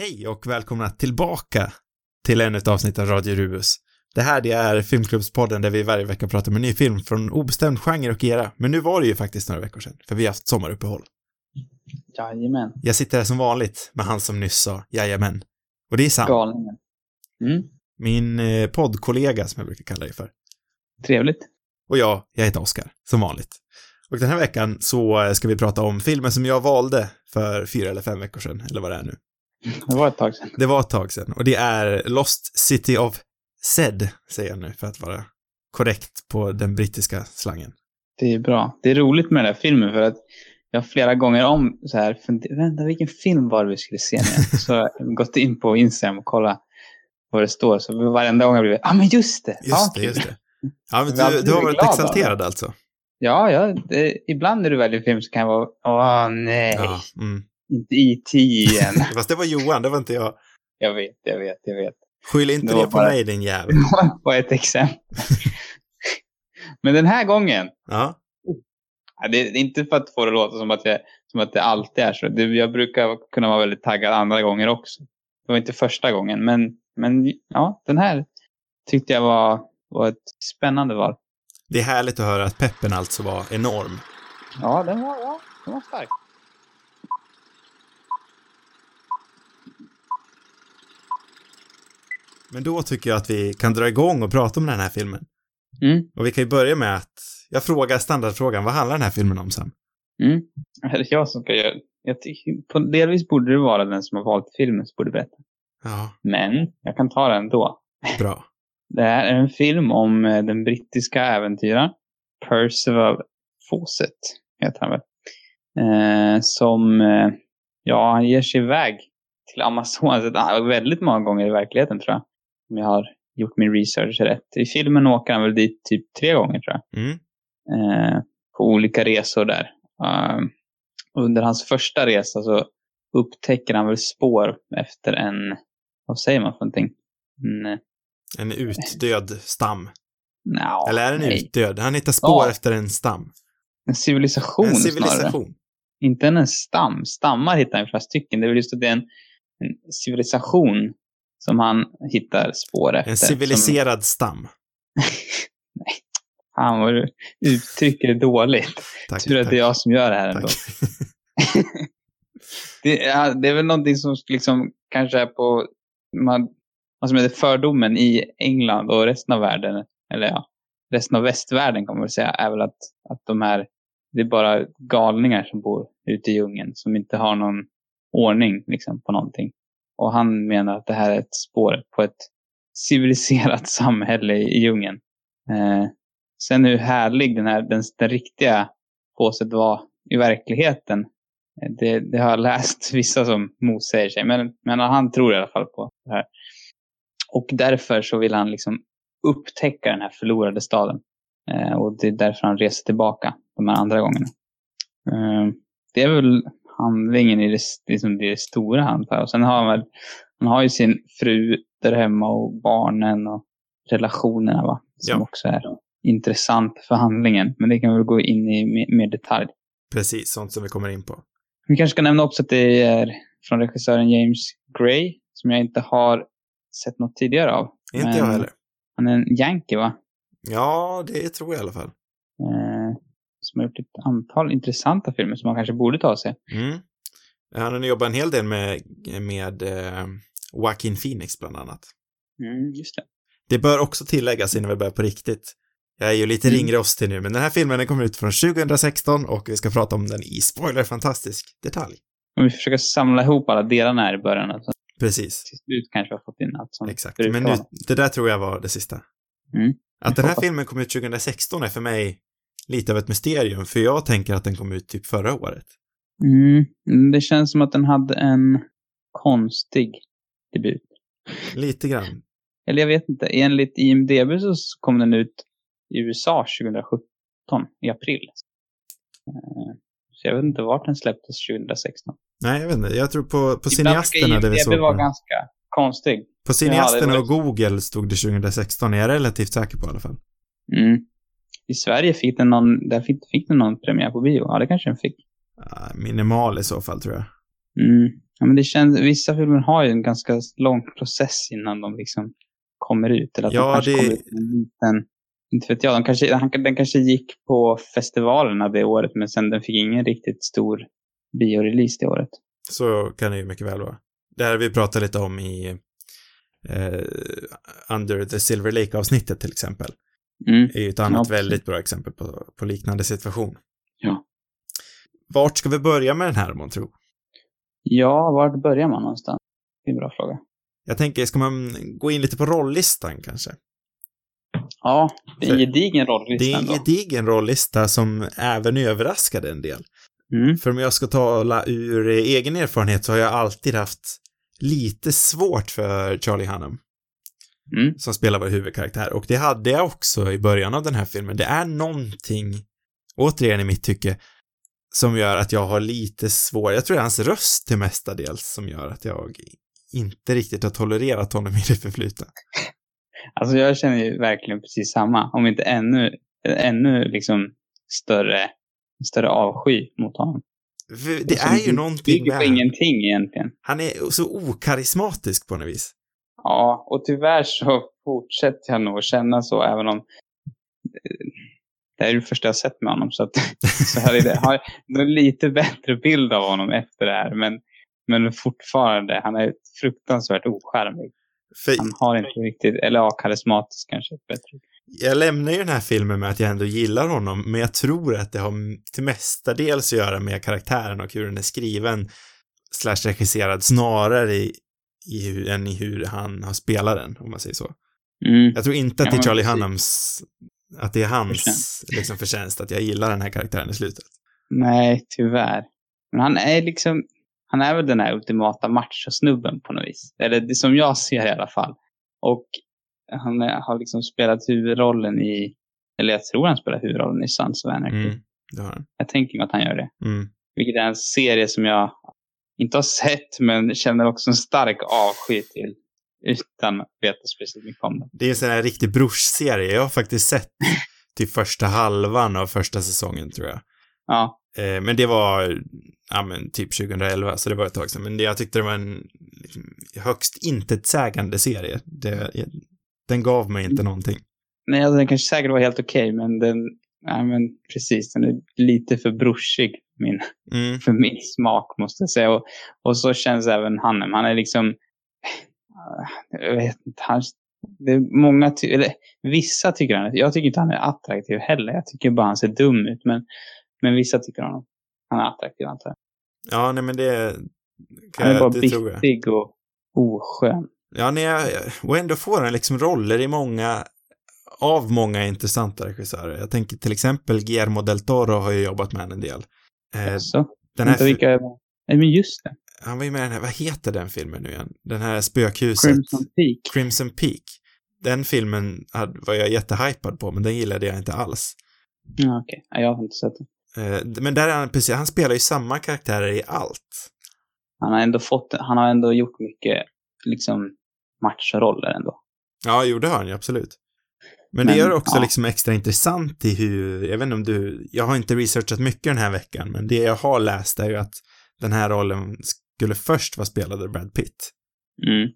Hej och välkomna tillbaka till ännu ett avsnitt av Radio Rubus. Det här det är Filmklubbspodden där vi varje vecka pratar om en ny film från obestämd genre och era. Men nu var det ju faktiskt några veckor sedan, för vi har haft sommaruppehåll. Jajamän. Jag sitter här som vanligt med han som nyss sa jajamän. Och det är Sam, Galningen. Mm, min eh, poddkollega som jag brukar kalla dig för. trevligt. Och jag, jag heter Oskar, som vanligt. Och den här veckan så eh, ska vi prata om filmen som jag valde för fyra eller fem veckor sedan, eller vad det är nu. Det var ett tag sedan. Det var ett tag sedan och det är Lost City of Zed, säger jag nu för att vara korrekt på den brittiska slangen. Det är bra. Det är roligt med den här filmen för att jag flera gånger om så här, vänta vilken film var det vi skulle se nu? Så jag gått in på Instagram och kollat vad det står. Så varenda gång har jag blivit, ja ah, men just det! Just ja, det, kul. just det. Ja, men du, du har varit exalterad alltså? Ja, ja det, ibland när du väljer film så kan jag vara, åh nej, Ja. Mm. Inte E.T. igen. Fast det var Johan, det var inte jag. jag vet, jag vet, jag vet. Skyll inte Det det på bara- mig, din jävel. Det var ett exempel. men den här gången, Ja, Ja, det är inte för att få det att låta som att, jag, som att det alltid är så. Det, jag brukar kunna vara väldigt taggad andra gånger också. Det var inte första gången, men, men ja, den här tyckte jag var, var ett spännande val. det är härligt att höra att peppen alltså var enorm. Ja, den var, ja, den var stark. Men då tycker jag att vi kan dra igång och prata om den här filmen. Mm, Och vi kan ju börja med att jag frågar standardfrågan, vad handlar den här filmen om Sam? mm. Är det jag som ska göra jag på, Delvis borde det vara den som har valt filmen som borde berätta. Ja, Men jag kan ta den då. bra. Det här är en film om eh, den brittiska äventyraren Percival Fawcett, heter han väl. Eh, som, eh, ja, han ger sig iväg till Amazonas väldigt många gånger i verkligheten tror jag. Om jag har gjort min research rätt. I filmen åker han väl dit typ tre gånger tror jag. Mm. Eh, på olika resor där. Eh, under hans första resa så upptäcker han väl spår efter en, vad säger man för någonting? En, eh, En utdöd stam. nja, Eller är den nej. utdöd? Han hittar spår Ja. efter en stam. En civilisation, En snarare. civilisation. Inte en stam. Stammar hittar han flera stycken. Det är väl just att det är en, en civilisation som han hittar spår efter. En Som, civiliserad stam. fan vad du uttrycker det dåligt. Tack. Tur att tack, det är jag som gör det här ändå. Det, är- det är väl någonting som liksom kanske är på man, vad som heter fördomen i England och resten av världen. Eller ja, resten av västvärlden kommer man väl säga. Är väl att, att de här, det är bara galningar som bor ute i djungeln. Som inte har någon ordning liksom, på någonting. Och han menar att det här är ett spår på ett civiliserat samhälle i, djungeln. Eh, sen hur härlig den här, den, den riktiga påset var i verkligheten. Eh, det, det har jag läst vissa som motsäger sig. Men, men han tror i alla fall på det här. Och därför så vill han liksom upptäcka den här förlorade staden. Eh, och det är därför han reser tillbaka de här andra gångerna. Eh, det är väl handlingen i det, liksom det stora antar. Och sen har han väl, han har ju sin fru där hemma och barnen och relationerna va. Som Ja. också är intressant för handlingen. Men det kan vi väl gå in i mer, mer detalj. Precis, sånt som vi kommer in på. Vi kanske ska nämna också att det är från regissören James Gray. Som jag inte har sett något tidigare av. Inte Men jag heller. Han är en yankee va? Ja, det tror jag i alla fall. Som har gjort ett antal intressanta filmer som man kanske borde ta sig. Mm. Han har jobbat en hel del med, med eh, Joaquin Phoenix bland annat. Mm, just det. Det bör också tilläggas innan vi börjar på riktigt. Jag är ju lite Mm. ringrostig nu, men den här filmen den kommer ut från 2016 och vi ska prata om den i spoiler fantastisk detalj. Om vi försöker samla ihop alla delarna här i början. Alltså, Precis, till slut kanske vi har fått in allt som exakt. Men nu, det där tror jag var det sista. Mm. Att den här filmen kom ut 2016 är för mig lite av ett mysterium, för jag tänker att den kom ut typ förra året. Mm, det känns som att den hade en konstig debut. Lite grann. Eller jag vet inte. Enligt IMDB så kom den ut i USA 2017, i april. Eh, Så jag vet inte vart den släpptes 2016. Nej, jag vet inte. Jag tror på, på cineasterna där vi såg vara på, ganska konstig. på cineasterna det och Google stod det 2016, är jag relativt säker på i alla fall. Mm. I Sverige fick den någon, där fick, fick den någon premiär på bio. Ja, det kanske den fick. Minimal i så fall tror jag. Mm. Ja, men det känns, vissa filmer har ju en ganska lång process innan de liksom kommer ut. Eller att Ja, de kanske det- kommer ut en liten, inte vet jag, de kanske, han- den kanske gick på festivalerna det året men sen den fick ingen riktigt stor biorelease det året. Så kan det ju mycket väl vara. Det här vi pratade lite om i eh, Under the Silver Lake-avsnittet till exempel. Mm. är ju ett annat Ja, väldigt bra exempel på, på liknande situation. Ja. Vart ska vi börja med den här, man tror? Ja, vart börjar man någonstans? Det är en bra fråga. Jag tänker, ska man gå in lite på rollistan kanske? Ja, det är en gedigen Det rollista är en gedigen rollista som även överraskade en del. Mm. För om jag ska tala ur egen erfarenhet så har jag alltid haft lite svårt för Charlie Hunnam, Mm. som spelar vår huvudkaraktär. Och det hade jag också i början av den här filmen. Det är någonting, återigen i mitt tycke, som gör att jag har lite svårt, jag tror det är hans röst till mestadels som gör att jag inte riktigt har tolererat honom i det förflutna. Alltså jag känner ju verkligen precis samma. Om inte ännu, ännu liksom större, större avsky mot honom. Det Som är ju någonting bygger på med ingenting egentligen. Han är så okarismatisk på något vis. Ja, och tyvärr så fortsätter jag nog känna så även om det är det första jag sett med honom. Så, att, så här är det. Jag har en lite bättre bild av honom efter det här. Men, men fortfarande, han är fruktansvärt. För Han har inte riktigt, eller ja, karismatisk kanske. Bättre. jag lämnar ju den här filmen med att jag ändå gillar honom, men jag tror att det har till mestadels att göra med karaktären och hur den är skriven slash regisserad snarare i, i hur, än i hur han har spelat den, om man säger så. Mm. Jag tror inte att det är Charlie. Hunnams, att det är hans Förtjänst. liksom förtjänst att jag gillar den här karaktären i slutet. Nej, tyvärr. Men han är liksom, han är väl den här ultimata machosnubben på något vis. Eller det som jag ser i alla fall. Och han är, har liksom spelat huvudrollen i, eller jag tror han spelar huvudrollen i Sons of Anarchy. Mm, det har han. Jag tänker mig att han gör det. Mm. Vilket är en serie som jag inte har sett, men känner också en stark avsky till. Utan att veta speciellt mycket om den. Det är en sån här riktig brorsserie. Jag har faktiskt sett till första halvan av första säsongen, tror jag. Ja, Eh, men det var, ja men typ 2011, så det var ett tag sedan. Men det, jag tyckte det var en liksom, högst intetsägande serie. Det, den gav mig inte någonting. nej, alltså, den kanske säkert var helt okej, men den, ja men precis, den är lite för brorsig. Min, Mm, för min smak måste jag säga. Och, och så känns även Hanem. Han är liksom, jag vet inte, han, det är många, ty- eller vissa tycker han, jag tycker inte han är attraktiv heller. Jag tycker bara han ser dum ut. Men, men vissa tycker han, han är attraktiv antar jag. ja, nej men det, kan Han är bara bittig och oskön. Ja, nej, och ändå får han liksom roller i många, av många intressanta regissörer. Jag tänker till exempel Guillermo del Toro har ju jobbat med en del. Eh, Så, den här, vänta, fi- vilka, nej men just det. han var ju med i den här, vad heter den filmen nu igen? Den här spökhuset. Crimson Peak. Crimson Peak. Den filmen var jag jättehypad på, men den gillade jag inte alls. Ja, okej. Nej, Jag har inte sett det. Eh, men där är han precis, han spelar ju samma karaktärer i allt. Han har ändå fått, han har ändå gjort mycket, liksom, matchroller ändå. Ja, jo, det har han ju absolut. Men, Men, det gör också ja. liksom extra intressant i hur, jag vet inte om du, jag har inte researchat mycket den här veckan, men det jag har läst är ju att den här rollen skulle först vara spelad av Brad Pitt. Mm.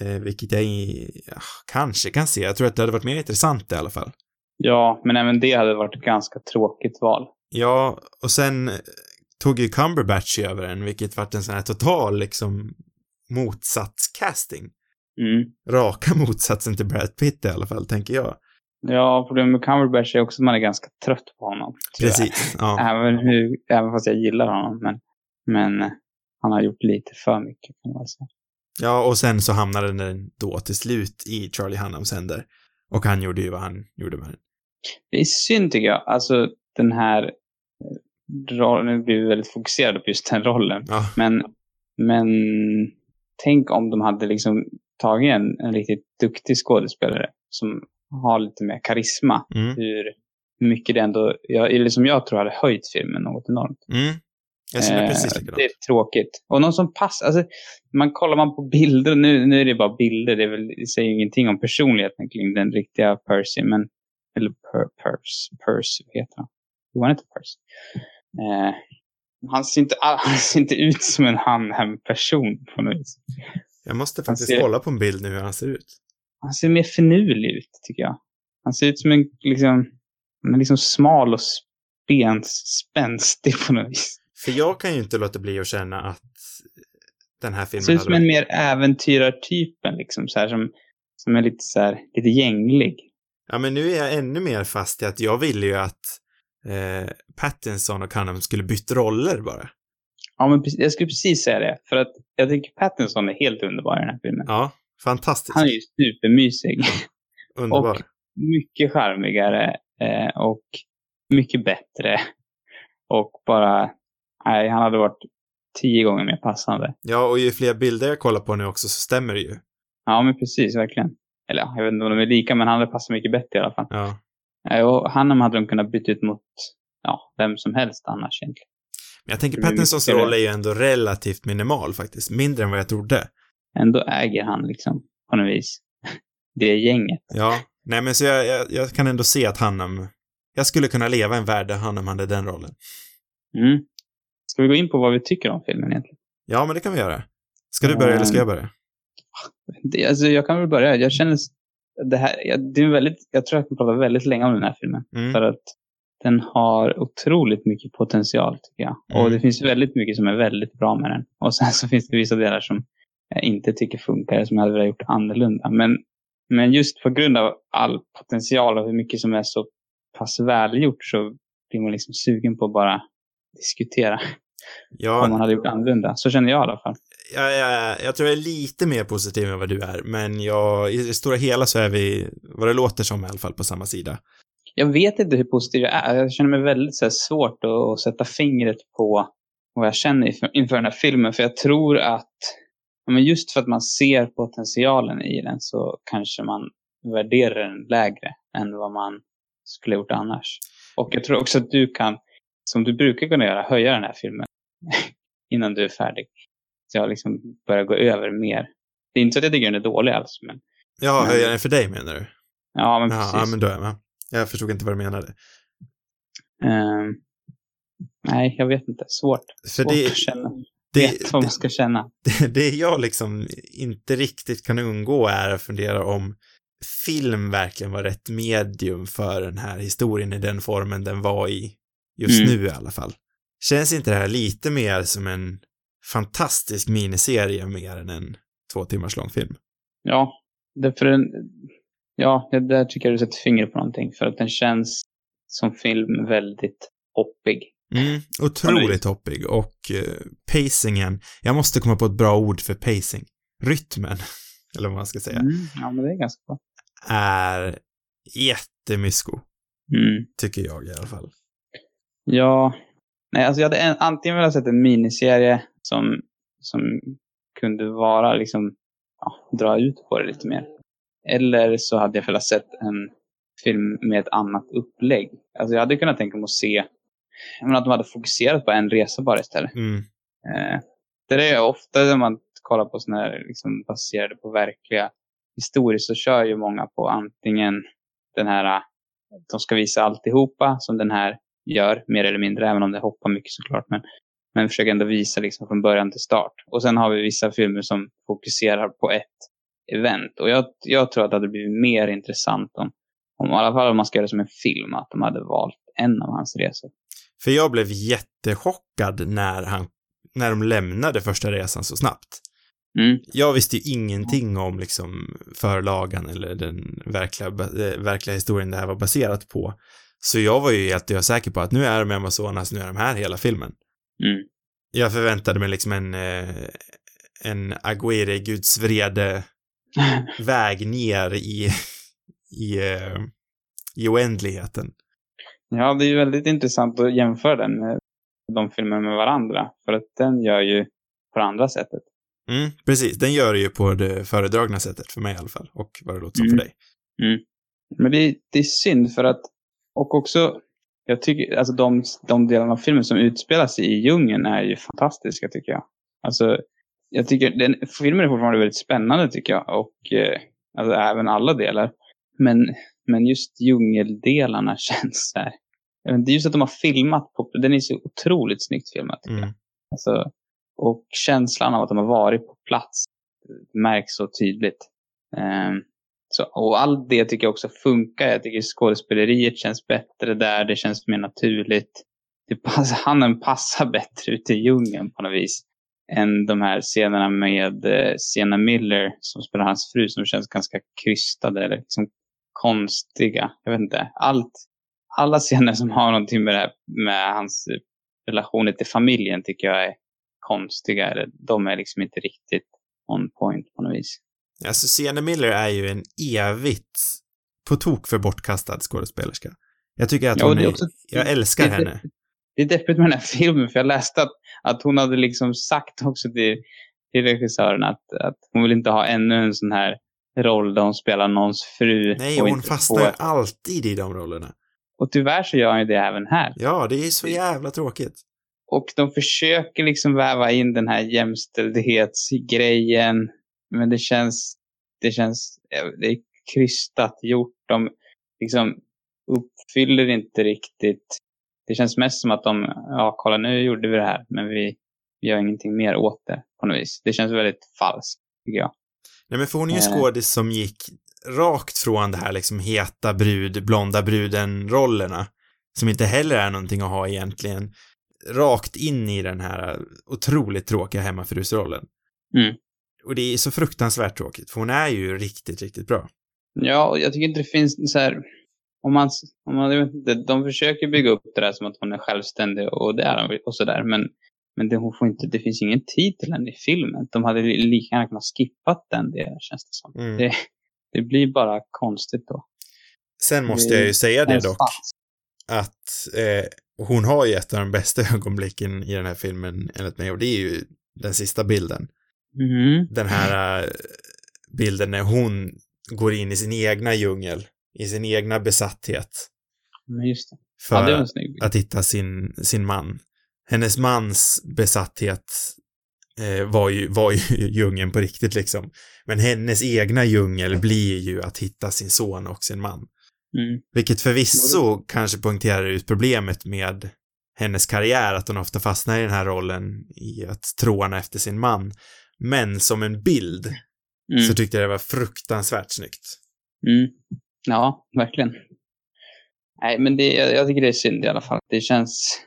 Eh, vilket jag ja, kanske kan se. Jag tror att det hade varit mer intressant i alla fall. Ja, men även det hade varit ett ganska tråkigt val. Ja, och sen eh, tog ju Cumberbatch över den, vilket vart en sån här total liksom motsatscasting. Mm. Raka motsatsen till Brad Pitt i alla fall, tänker jag. Ja, problemet med Cumberbatch är också att man är ganska trött på honom. Precis, ja. Även, hur, även fast jag gillar honom. Men, men eh, han har gjort lite för mycket kan man säga. Ja, och sen så hamnade den då till slut i Charlie Hunnams händer. Och han gjorde ju vad han gjorde med den. Det är synd tycker jag. Alltså den här eh, rollen, nu blir vi väldigt fokuserade på just den rollen. Ja, Men, men tänk om de hade liksom tagit en, en riktigt duktig skådespelare som har lite mer karisma. mm, Hur mycket det ändå, jag, eller som jag tror hade höjt filmen något enormt. mm. Jag känner Eh, precis likadant. Det är tråkigt. Och någon som passar, alltså, man kollar man på bilder, nu, nu är det bara bilder, det, väl, det säger ingenting om personligheten kring den riktiga Percy, men, eller per, Pers, Percy, vad heter han? Jo, han heter Percy. Eh, han ser inte, han ser inte ut som en Hanhem-person på något vis. Jag måste faktiskt ser- kolla på en bild nu hur han ser ut. Han ser mer finurlig ut, tycker jag. Han ser ut som en liksom, men liksom smal och benspänstig på något vis. För jag kan ju inte låta bli att känna att den här filmen ser ut som en mer äventyrartypen, liksom, så här, som, som är lite, så här, lite gänglig. Ja, men nu är jag ännu mer fast i att jag ville ju att eh, Pattinson och Cunham skulle byta roller bara. Ja, men jag skulle precis säga det. För att jag tycker Pattinson är helt underbar i den här filmen. Ja, fantastiskt. Han är ju supermysig. Underbar. och- mycket charmigare eh, och mycket bättre. Och bara, nej, han hade varit tio gånger mer passande. Ja, och ju fler bilder jag kollar på nu också så stämmer det ju. Ja, men precis, verkligen. Eller ja, jag vet inte om de är lika, men han hade passat mycket bättre i alla fall. Ja. Eh, och Hannem hade de kunnat byta ut mot ja, vem som helst annars egentligen. Men jag tänker Pattinsons roll är ju ändå relativt minimal faktiskt. Mindre än vad jag trodde. Ändå äger han liksom på något vis det gänget. Ja. Nej, men så jag, jag, jag kan ändå se att Hannem... Jag skulle kunna leva i en värld där Hannem hade den rollen. Mm. Ska vi gå in på vad vi tycker om filmen egentligen? Ja, men det kan vi göra. Ska du börja eller ska jag börja? Det, alltså, jag kan väl börja. Jag känner det här, jag, det är väldigt, jag tror jag kan prata väldigt länge om den här filmen. Mm. För att den har otroligt mycket potential tycker jag. Mm. Och det finns väldigt mycket som är väldigt bra med den. Och sen så finns det vissa delar som jag inte tycker funkar, som jag hade velat gjort annorlunda. Men, men just på grund av all potential och hur mycket som är så pass välgjort så blir man liksom sugen på att bara diskutera om Ja, man hade gjort annorlunda. Så känner jag i alla fall. jag, jag, jag tror jag är lite mer positiv än vad du är, men jag, i det stora hela så är vi, vad det låter som i alla fall, på samma sida. Jag vet inte hur positiv jag är. Jag känner mig väldigt så här, svårt att, att sätta fingret på vad jag känner inför, inför den här filmen. För jag tror att ja, men just för att man ser potentialen i den så kanske man värderar den lägre än vad man skulle ha gjort annars. Och jag tror också att du kan, som du brukar kunna göra, höja den här filmen innan du är färdig. Så jag liksom börjar gå över mer. Det är inte så att jag tycker den är dålig alls, men Ja, Men- höja den för dig menar du? ja, men precis. ja, men då är jag med. Jag förstod inte vad du menade. Ehm, nej, jag vet inte. Svårt. För Svårt det, att känna. Det, vad man ska känna. det, det jag liksom inte riktigt kan undgå är att fundera om film verkligen var rätt medium för den här historien i den formen den var i just Mm. nu i alla fall. Känns inte det här lite mer som en fantastisk miniserie mer än en två timmars lång film? Ja, därför en, ja, det där tycker jag du sätter fingret på någonting. För att den känns som film väldigt hoppig. Mm, otroligt hoppig och eh, pacingen, jag måste komma på ett bra ord för pacing. Rytmen, eller vad man ska säga, Mm, ja, men det är ganska bra. är jättemysko, Mm. tycker jag i alla fall. Ja, nej, alltså jag hade en, antingen velat sett en miniserie som, som kunde vara liksom, ja, dra ut på det lite mer. Eller så hade jag velat sett en film med ett annat upplägg. Alltså jag hade kunnat tänka mig att se, jag menar att de hade fokuserat på en resa bara istället. Mm, Eh, det är ofta när man kollar på sådana här liksom baserade på verkliga historier så kör ju många på antingen den här, eh, de ska visa alltihopa som den här gör, mer eller mindre, även om det hoppar mycket såklart. Men, men försöker ändå visa liksom från början till start. Och sen har vi vissa filmer som fokuserar på ett event. Och jag, jag tror att det hade blivit mer intressant om, om, i alla fall om man ska göra det som en film, att de hade valt en av hans resor. För jag blev jättechockad när han, när de lämnade första resan så snabbt. Mm. Jag visste ju ingenting om liksom förlagan eller den verkliga, eh, verkliga historien det här var baserat på. Så jag var ju helt säker på att nu är de i Amazonas, nu är de här hela filmen. Mm. Jag förväntade mig liksom en, eh, en Aguirre Guds vrede väg ner i, i, eh, i oändligheten. Ja, det är ju väldigt intressant att jämföra den med de filmerna med varandra. För att den gör ju på det andra sättet. Mm, precis. Den gör det ju på det föredragna sättet, för mig i alla fall. Och vad det låter som Mm. för dig. Men det, är- det är synd för att, och också, jag tycker, alltså de, de delarna av filmen som utspelar sig i djungeln är ju fantastiska tycker jag. Alltså, jag tycker, den, filmen är fortfarande väldigt spännande tycker jag. Och eh, alltså, även alla delar. Men, men just djungeldelarna känns så här. vet inte, just att de har filmat på, den är så otroligt snyggt filmad. Mm. Alltså, och känslan av att de har varit på plats märks så tydligt. Ehm, så, och allt det tycker jag också funkar. Jag tycker skådespeleriet känns bättre där, det känns mer naturligt. Det passar, han passar bättre ute i djungeln på något vis. Än de här scenerna med eh, Sienna Miller som spelar hans fru som känns ganska krystade eller liksom konstiga. Jag vet inte. Allt, alla scener som har någonting med, det här, med hans relationer till familjen tycker jag är konstiga. De är liksom inte riktigt on point på något vis. Alltså, Sienna Miller är ju en evigt på tok för bortkastad skådespelerska. Jag tycker att Ja, hon det är också- jag älskar det- henne. Det är deppigt med den här filmen, för jag läste att, att hon hade liksom sagt också till, till regissören att, att hon vill inte ha ännu en sån här roll där hon spelar någons fru. Nej, och hon fastnar ju alltid i de rollerna. Och tyvärr så gör han ju det även här. Ja, det är så jävla tråkigt. Och de försöker liksom väva in den här jämställdhetsgrejen. Men det känns, det känns, det är krystat gjort. De liksom uppfyller inte riktigt. Det känns mest som att de, ja kolla nu gjorde vi det här, men vi, vi gör ingenting mer åt det på något vis. Det känns väldigt falskt, tycker jag. Nej, men för hon är ju Eh. skådis som gick rakt från det här liksom heta brud, blonda bruden-rollerna, som inte heller är någonting att ha egentligen, rakt in i den här otroligt tråkiga hemmafrusrollen. Mm. Och det är så fruktansvärt tråkigt, för hon är ju riktigt, riktigt bra. Ja, och jag tycker inte det finns så här, om man, om man jag vet inte, de försöker bygga upp det där som att hon är självständig och det är hon och sådär, men, men det, hon får inte, det finns ingen tid till henne i filmen. De hade li- lika gärna kunnat skippat den delen, känns det som. Mm. Det, det blir bara konstigt då. Sen måste jag ju säga det dock, att eh, hon har ju ett av de bästa ögonblicken i den här filmen, enligt mig, och det är ju den sista bilden. Mhm. den här äh, bilden när hon går in i sin egna djungel, i sin egna besatthet Men just det. för Ja, det att hitta sin, sin man. Hennes mans besatthet eh, var, ju, var ju djungeln på riktigt liksom. Men hennes egna djungel blir ju att hitta sin son och sin man. Mm. Vilket förvisso kanske poängterar ut problemet med hennes karriär, att hon ofta fastnar i den här rollen i att tråna efter sin man. Men som en bild Mm. så tyckte jag det var fruktansvärt snyggt. Mm. Ja, verkligen. Nej, men det, jag, jag tycker det är synd i alla fall. Det känns,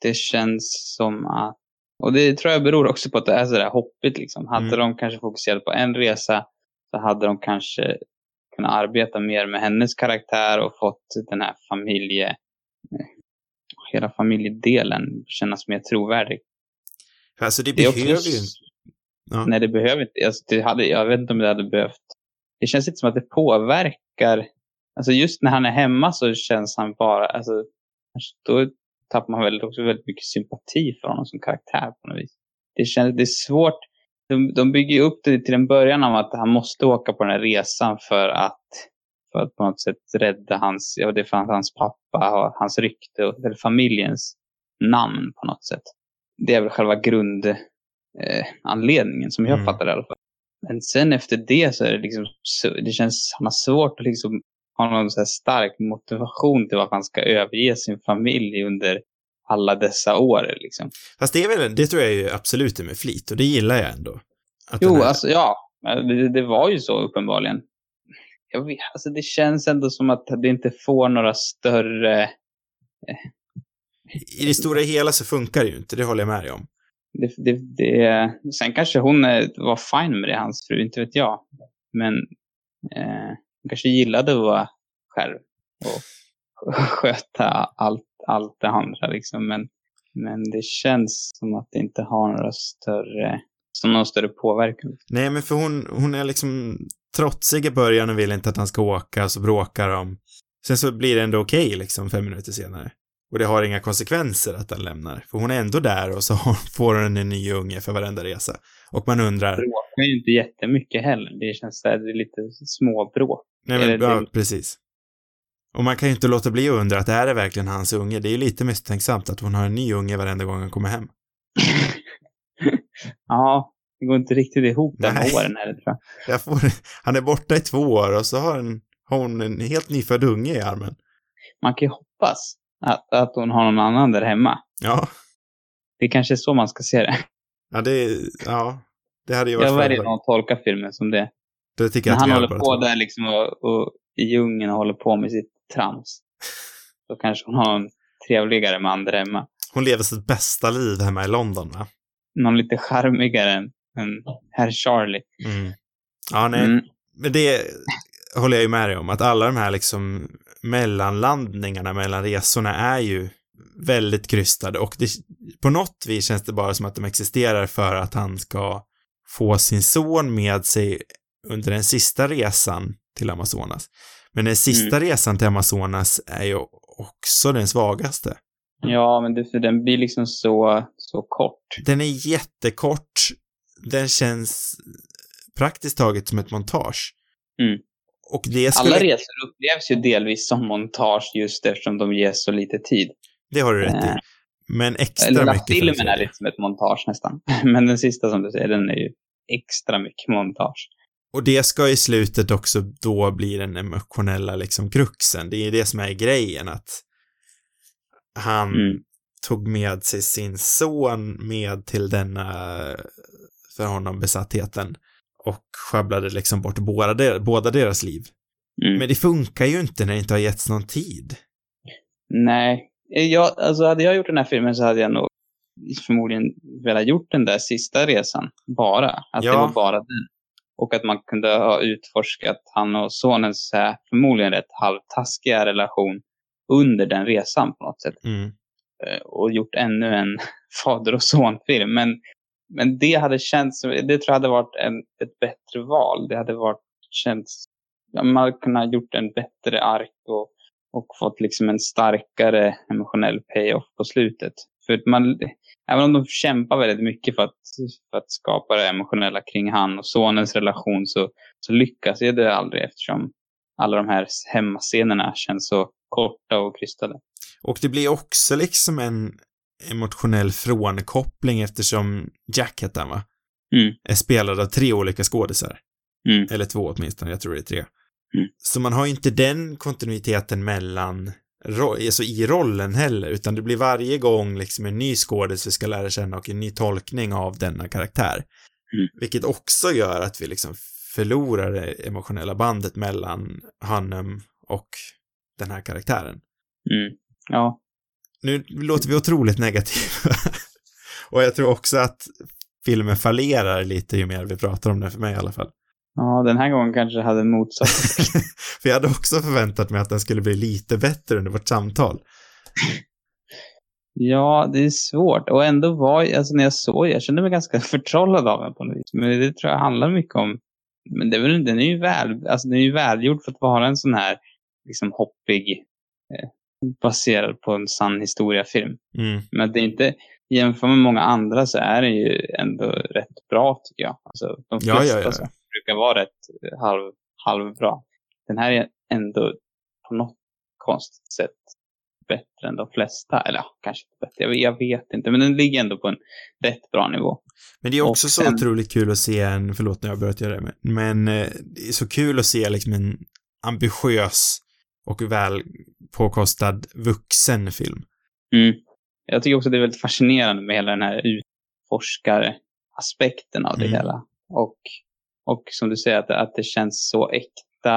det känns som att... Och det tror jag beror också på att det är sådär hoppigt. Liksom. Hade Mm. de kanske fokuserat på en resa så hade de kanske kunnat arbeta mer med hennes karaktär och fått den här familje... Hela familjedelen kännas mer trovärdig. Alltså det Det är också... behöver ju inte... Ja. Nej, det behöver inte. Alltså, det hade, jag vet inte om det hade behövt. Det känns inte som att det påverkar. Alltså just när han är hemma så känns han bara, alltså, då tappar man väl också väldigt mycket sympati för honom som karaktär på något vis. Det känns, det är svårt. De, de bygger upp det till en början av att han måste åka på den här resan för att, för att på något sätt rädda hans, ja det att hans pappa och hans rykte och eller familjens namn på något sätt. Det är väl själva grund, eh, som jag Mm. fattar det i alla fall. Men sen efter det så är det liksom, så, det känns, han har svårt att liksom ha någon så stark motivation till varför han ska överge sin familj under alla dessa år liksom. Fast det är väl, det tror jag ju absolut är med flit och det gillar jag ändå. Jo, här- alltså ja, det, det var ju så uppenbarligen. Jag vet, alltså det känns ändå som att det inte får några större, I det stora hela så funkar det ju inte, det håller jag med dig om. det, det, det, sen kanske hon eh, var fine med det, hans fru, inte vet jag. Men eh, hon kanske gillade att vara själv och sköta allt, allt det andra liksom. Men, men det känns som att det inte har några större, som någon större påverkan. Nej, men för hon, hon är liksom trotsig i början och vill inte att han ska åka, så bråkar de. Sen så blir det ändå okej liksom fem minuter senare. Och det har inga konsekvenser att han lämnar. För hon är ändå där och så får hon en ny unge för varenda resa. Och man undrar, Bråkar ju inte jättemycket heller. Det känns här, det är lite småbråk. nej men, ja, precis. Och man kan ju inte låta bli att undra att är det verkligen hans unge? Det är ju lite misstänksamt att hon har en ny unge varenda gång han kommer hem. ja, det går inte riktigt ihop de Nej. åren här, tror jag. Jag får, han är borta i två år och så har, en, har hon en helt nyfödd unge i armen. Man kan ju hoppas. Att, att hon har någon annan där hemma. Ja, Det kanske är så man ska se det. ja det, ja, det hade ju varit Jag väljer nog att tolka filmen som det. Det tycker jag att han håller på där liksom och, och i djungeln och håller på med sitt trams. Då kanske hon har en trevligare man där hemma. Hon lever sitt bästa liv hemma i London, va? Någon lite charmigare än, än herr Charlie. Mm. Ja, nej, Mm. men det håller jag ju med dig om, att alla de här liksom mellanlandningarna mellan resorna är ju väldigt krystade och det, på något vis känns det bara som att de existerar för att han ska få sin son med sig under den sista resan till Amazonas. Men den sista resan till Amazonas är ju också den svagaste. Ja, men det, för den blir liksom så, så kort. Den är jättekort. Den känns praktiskt taget som ett montage. Mm. Och det skulle... Alla resor upplevs ju delvis som montage just eftersom de ges så lite tid. Det har du rätt i. Eh, Men extra Eller mycket filmen är serien. lite som ett montage nästan. Men den sista som du säger, den är ju extra mycket montage. Och det ska i slutet också då bli den emotionella liksom kruxen. Det är det som är grejen att han Mm. tog med sig sin son med till denna för honom besattheten och sjabblade liksom bort båda, der, båda deras liv. Mm. Men det funkar ju inte när det inte har getts någon tid. Nej, jag, alltså hade jag gjort den här filmen så hade jag nog förmodligen velat gjort den där sista resan bara. Att Ja. det var bara den. Och att man kunde ha utforskat han och sonens så här, förmodligen rätt halvtaskiga relation under den resan på något sätt. Mm. Eh, Och gjort ännu en fader och sonfilm. Men, men det hade känts, det tror jag hade varit en, ett bättre val. Det hade varit, känts, man hade kunnat gjort en bättre ark och, och fått liksom en starkare emotionell payoff på slutet. För att man, även om de kämpar väldigt mycket för att, för att skapa det emotionella kring han och sonens relation så, så lyckas det aldrig eftersom alla de här hemmascenerna känns så korta och krystade. Och det blir också liksom en emotionell frånkoppling eftersom Jack heter han va? Mm. Är spelad av tre olika skådisar. Mm. Eller två åtminstone, jag tror det är tre. Mm. Så man har ju inte den kontinuiteten mellan, alltså i rollen heller, utan det blir varje gång liksom en ny skådis vi ska lära känna och en ny tolkning av denna karaktär. Mm. Vilket också gör att vi liksom förlorar det emotionella bandet mellan honom och den här karaktären. Mm. Ja, Nu låter vi otroligt negativa. och jag tror också att filmen fallerar lite ju mer vi pratar om den, för mig i alla fall. ja, den här gången kanske hade motsatt. För jag hade också förväntat mig att den skulle bli lite bättre under vårt samtal. ja, det är svårt. Och ändå var, alltså när jag såg, jag kände mig ganska förtrollad av den på något vis. Men det tror jag handlar mycket om, men det är väl, den är ju väl, alltså den är ju välgjord för att vara en sån här, liksom hoppig, eh, baserad på en sann historia-film. Mm. Men det är inte, jämför med många andra så är den ju ändå rätt bra tycker jag. Alltså de Ja, flesta ja, ja. Så brukar vara rätt eh, halv, halvbra. Den här är ändå på något konstigt sätt bättre än de flesta. Eller ja, kanske inte bättre, jag vet, jag vet inte. Men den ligger ändå på en rätt bra nivå. Men det är också Och så sen- otroligt kul att se en, förlåt när jag börjat göra det, men, men eh, det är så kul att se liksom en ambitiös och väl påkostad vuxen film. Mm. Jag tycker också det är väldigt fascinerande med hela den här utforskaraspekten av det Mm. hela. Och, och som du säger, att, att det känns så äkta.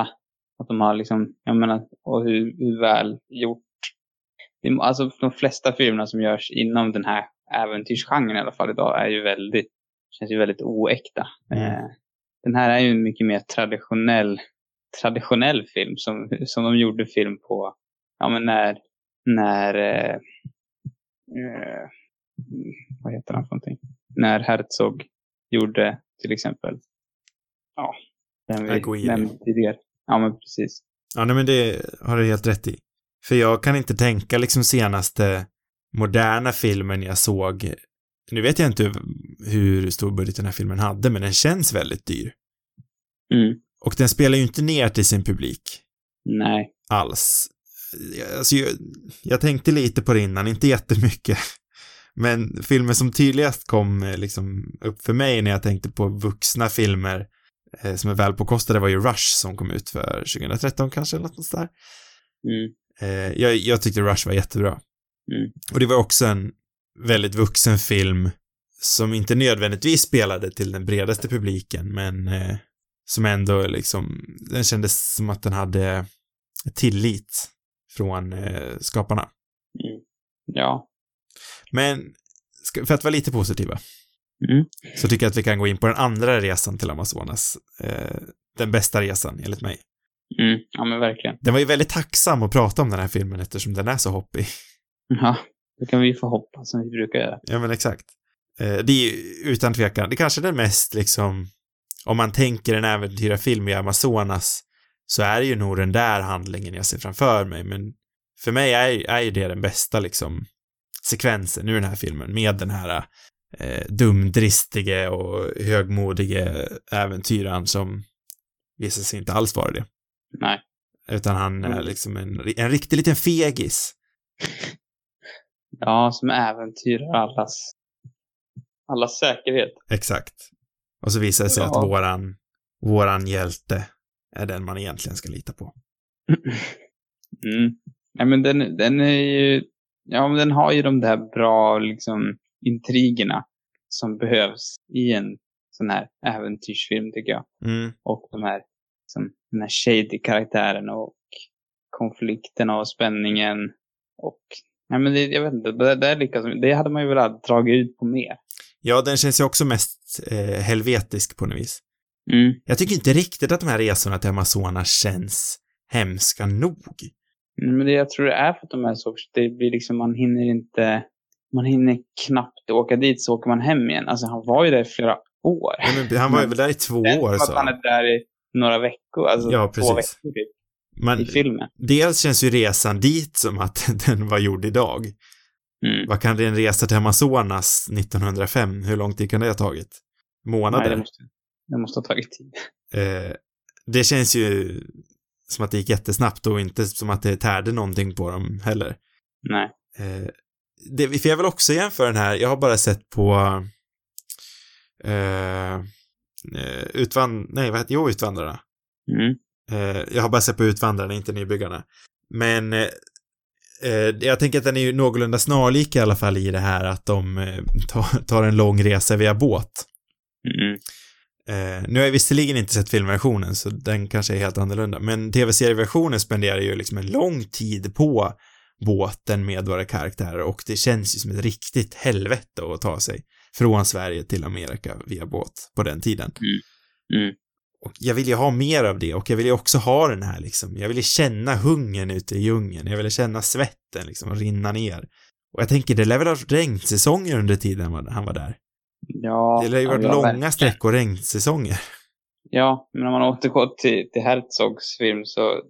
Att de har liksom, jag menar, och hur, hur väl gjort. Alltså de flesta filmerna som görs inom den här äventyrsgenren i alla fall idag är ju väldigt, känns ju väldigt oäkta. Mm. Eh, den här är ju en mycket mer traditionell, traditionell film som, som de gjorde film på, ja men när, när eh, eh, vad heter han för någonting? När Herzog gjorde till exempel, ja, den vi nämnde tidigare. Ja, men precis. Ja, nej men det har du helt rätt i. För jag kan inte tänka liksom senaste moderna filmen jag såg. Nu vet jag inte hur stor budget den här filmen hade, men den känns väldigt dyr. Mm. Och den spelar ju inte ner till sin publik Nej. alls. Alltså, jag, jag tänkte lite på det innan, inte jättemycket. Men filmer som tydligast kom eh, liksom upp för mig när jag tänkte på vuxna filmer eh, som är välpåkostade var ju Rush som kom ut för 2013 kanske, eller något sånt där. Mm. Eh, jag, jag tyckte Rush var jättebra. Mm. Och det var också en väldigt vuxen film som inte nödvändigtvis spelade till den bredaste publiken, men eh, som ändå liksom, den kändes som att den hade tillit från eh, skaparna. Mm. Ja. Men ska, för att vara lite positiva Mm. så tycker jag att vi kan gå in på den andra resan till Amazonas. Eh, den bästa resan, enligt mig. Mm. Ja, men verkligen. Den var ju väldigt tacksam att prata om den här filmen eftersom den är så hoppig. Ja, det kan vi få hoppas som vi brukar göra. Ja, men exakt. Eh, det är ju utan tvekan, det är kanske den mest liksom, om man tänker en äventyrarfilm i Amazonas, så är det ju nog den där handlingen jag ser framför mig, men för mig är, är ju det den bästa liksom sekvensen ur den här filmen, med den här eh, dumdristige och högmodige äventyraren som visar sig inte alls vara det. Nej. Utan han är Mm. liksom en, en riktig liten fegis. Ja, som äventyrar allas, allas säkerhet. Exakt. Och så visar det sig Ja. att våran, våran hjälte är den man egentligen ska lita på. Mm. Nej, men den, den är ju, ja men den har ju de där bra liksom intrigerna som behövs i en sån här äventyrsfilm tycker jag. Mm. Och de här, liksom, den här shady karaktären och konflikterna och spänningen och Nej, men det, jag vet inte, det, det, lyckas, det hade man ju velat dra ut på mer. Ja, den känns ju också mest eh, helvetisk på något vis. Mm. Jag tycker inte riktigt att de här resorna till Amazonas känns hemska nog. Mm, Men det jag tror det är för att de är så, det blir liksom, man hinner inte, man hinner knappt åka dit så åker man hem igen. Alltså han var ju där i flera år. Ja, han var ju där i två Det år så. att han är där i några veckor, alltså Ja, två veckor typ, Men i filmen. dels känns ju resan dit som att den var gjord idag. Mm. Vad kan det en resa till Amazonas 1905, hur lång tid kan det ha tagit? Månader? Nej, det måste, det måste ha tagit tid. Eh, det känns ju som att det gick jättesnabbt och inte som att det tärde någonting på dem heller. Nej. Eh, det, för jag vill också jämföra den här, jag har bara sett på eh, eh, utvand... Nej, vad heter Jo, Utvandrarna. Mm. Eh, jag har bara sett på Utvandrarna, inte Nybyggarna. Men eh, eh, jag tänker att den är ju någorlunda snarlik i alla fall i det här att de tar, tar en lång resa via båt. Mm. Eh, nu har jag visserligen inte sett filmversionen, så den kanske är helt annorlunda, men tv-serieversionen spenderar ju liksom en lång tid på båten med våra karaktärer och det känns ju som ett riktigt helvete att ta sig från Sverige till Amerika via båt på den tiden. Mm. Och jag vill ju ha mer av det och jag vill ju också ha den här liksom, jag vill ju känna hungern ute i djungeln, jag vill känna svetten liksom rinna ner. Och jag tänker, det lär väl ha regnsäsonger under tiden han var där. Ja. Det lär ju varit ja, långa verkligen. sträckor regnsäsonger. Ja, men om man återgår till, till Herzogs film så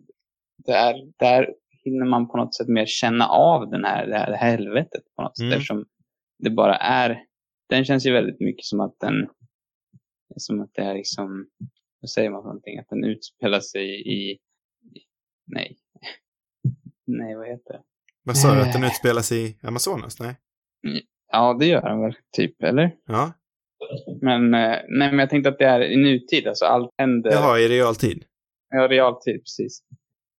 där, där hinner man på något sätt mer känna av den här, det här helvetet på något sätt. Mm. Eftersom det bara är, den känns ju väldigt mycket som att den, som att det är liksom, vad säger man för någonting? Att den utspelar sig i, i nej, nej vad heter det? Vad sa du, att den utspelar sig i Amazonas? Nej? Ja, det gör den väl, typ, eller? Ja. Men, eh, nej, men jag tänkte att det är i nutid, alltså allt händer. Jaha, i realtid? Ja, realtid, precis.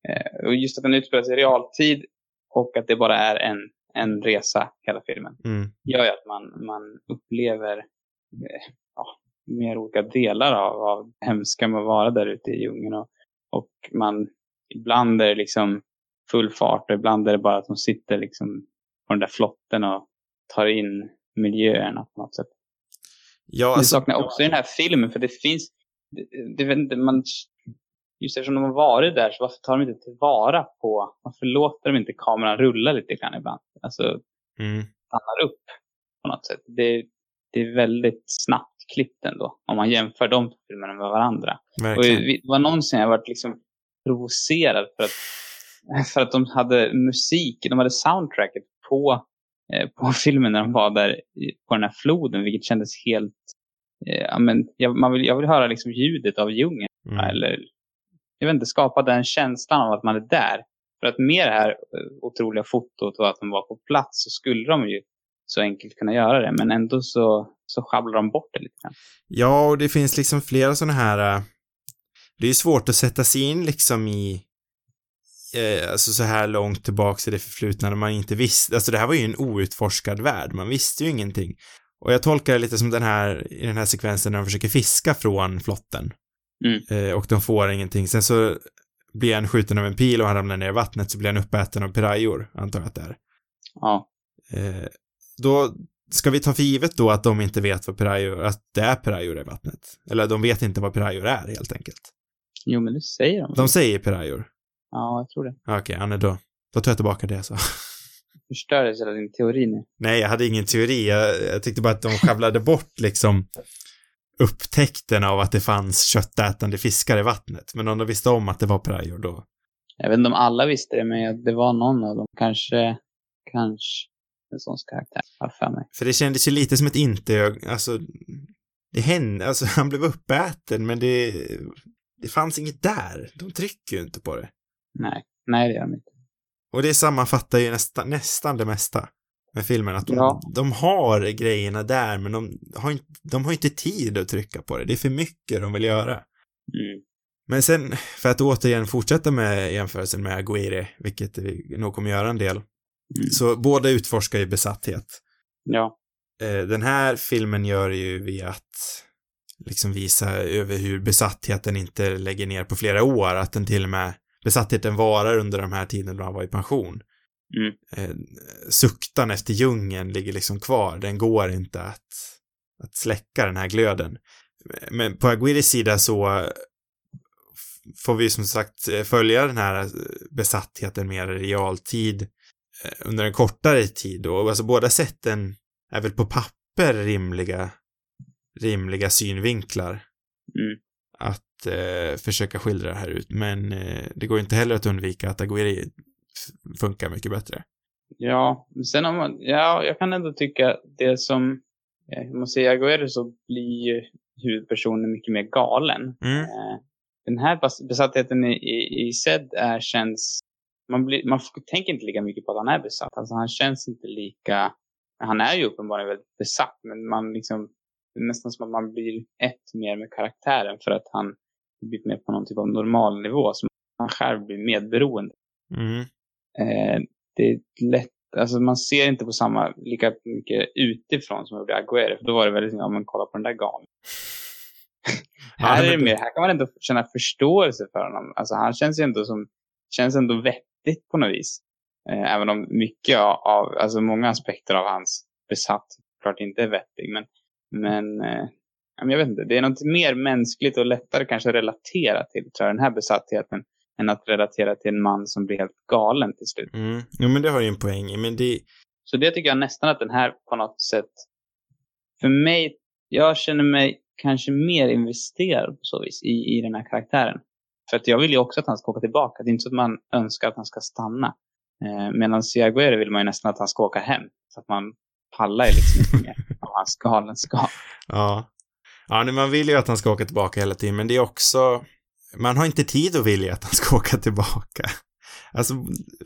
Eh, och just att den utspelar sig i realtid och att det bara är en, en resa, hela filmen, Mm. gör ju att man, man upplever eh, ja, mer olika delar av, av det hemska med att vara där ute i djungeln. Och, och man, ibland är det liksom full fart och ibland är det bara att de sitter liksom på den där flotten och tar in miljöerna på något sätt. Ja, Det alltså, saknar jag också i den här filmen, för det finns... Det, det, man, just eftersom de har varit där, så varför tar de inte tillvara på... Varför låter de inte kameran rulla lite grann ibland? Alltså, mm. stannar upp på något sätt. Det, det är väldigt snabbt klippt ändå, om man jämför de två filmerna med varandra. Och det var någonsin jag varit liksom provocerad för att, för att de hade musik, de hade soundtracket på, på filmen när de var där på den här floden, vilket kändes helt... Eh, ja, men jag, man vill, jag vill höra liksom ljudet av djungeln, Mm. eller jag vet inte, skapa den känslan av att man är där. För att med det här eh, otroliga fotot och att de var på plats så skulle de ju så enkelt kunna göra det, men ändå så, så sjabblar de bort det lite grann. Ja, och det finns liksom flera sådana här... Det är ju svårt att sätta sig in liksom i... eh, alltså så här långt tillbaks i det förflutna när man inte visste, alltså det här var ju en outforskad värld, man visste ju ingenting. Och jag tolkar det lite som den här, i den här sekvensen när de försöker fiska från flotten. Mm. Eh, och de får ingenting. Sen så blir han skjuten av en pil och han ramlar ner i vattnet så blir han uppäten av pirajor, antar jag att det är. Ja. Eh, då ska vi ta för givet då att de inte vet vad pirajor, att det är pirajor i vattnet. Eller de vet inte vad pirajor är helt enkelt. Jo, men det säger de. De säger pirajor. Ja, jag tror det. Okej, Anne då. Då tar jag tillbaka det jag sa. Förstördes hela din teori nu. Nej, jag hade ingen teori. Jag, jag tyckte bara att de skävlade bort liksom upptäckten av att det fanns köttätande fiskar i vattnet. Men om de visste om att det var pirajor då. Jag vet inte om alla visste det, men det var någon av dem. Kanske, kanske en sån karaktär, har för mig. För det kändes ju lite som ett inte, alltså, det hände, alltså han blev uppäten, men det, det fanns inget där. De trycker ju inte på det. Nej, nej det gör de inte. Och det sammanfattar ju nästa, nästan det mesta med filmen, att de, Ja. de har grejerna där, men de har, inte, de har inte tid att trycka på det. Det är för mycket de vill göra. Mm. Men sen, för att återigen fortsätta med jämförelsen med Aguirre, vilket vi nog kommer göra en del, Mm. så båda utforskar ju besatthet. Ja. Eh, Den här filmen gör det ju via att liksom visa över hur besattheten inte lägger ner på flera år, att den till och med, besattheten varar under de här tiden då han var i pension. Mm. Eh, Suktan efter djungeln ligger liksom kvar, den går inte att, att släcka den här glöden. Men på Aguirres sida så får vi som sagt eh, följa den här besattheten mer i realtid eh, under en kortare tid och alltså båda sätten är väl på papper rimliga, rimliga synvinklar Mm. att eh, försöka skildra det här ut, men eh, det går inte heller att undvika att Aguirre funkar mycket bättre. Ja, sen om man, ja, jag kan ändå tycka det som, eh, om man säger Aguero så blir ju huvudpersonen mycket mer galen. Mm. Eh, Den här besattheten i, i, i Zed är, känns, man, blir, man tänker inte lika mycket på att han är besatt. Alltså han känns inte lika, han är ju uppenbarligen väldigt besatt, men man liksom, det är nästan som att man blir ett mer med karaktären för att han blir mer på någon typ av normal nivå, som han själv blir medberoende. Mm. Eh, det är lätt, alltså man ser inte på samma, lika mycket utifrån som jag gjorde Aguero. För då var det väldigt, ja men kolla på den där. Ja, här, är det mer, här kan man ändå känna förståelse för honom. Alltså han känns ju ändå som, känns ändå vettigt på något vis. Eh, även om mycket av, alltså många aspekter av hans besatt klart inte är vettig. Men, men eh, jag vet inte, det är något mer mänskligt och lättare kanske att relatera till, tror jag, den här besattheten. Än att relatera till en man som blir helt galen till slut. Mm. Jo, men det har ju en poäng i, men det, Så det tycker jag nästan att den här på något sätt, för mig, jag känner mig kanske mer investerad på så vis i, i den här karaktären. För att jag vill ju också att han ska åka tillbaka. Det är inte så att man önskar att han ska stanna. Eh, Medan i Aguero vill man ju nästan att han ska åka hem. Så att man pallar ju liksom inte mer av hans galenskap. ja. Ja, nej, man vill ju att han ska åka tillbaka hela tiden, men det är också, man har inte tid att vilja att han ska åka tillbaka. Alltså,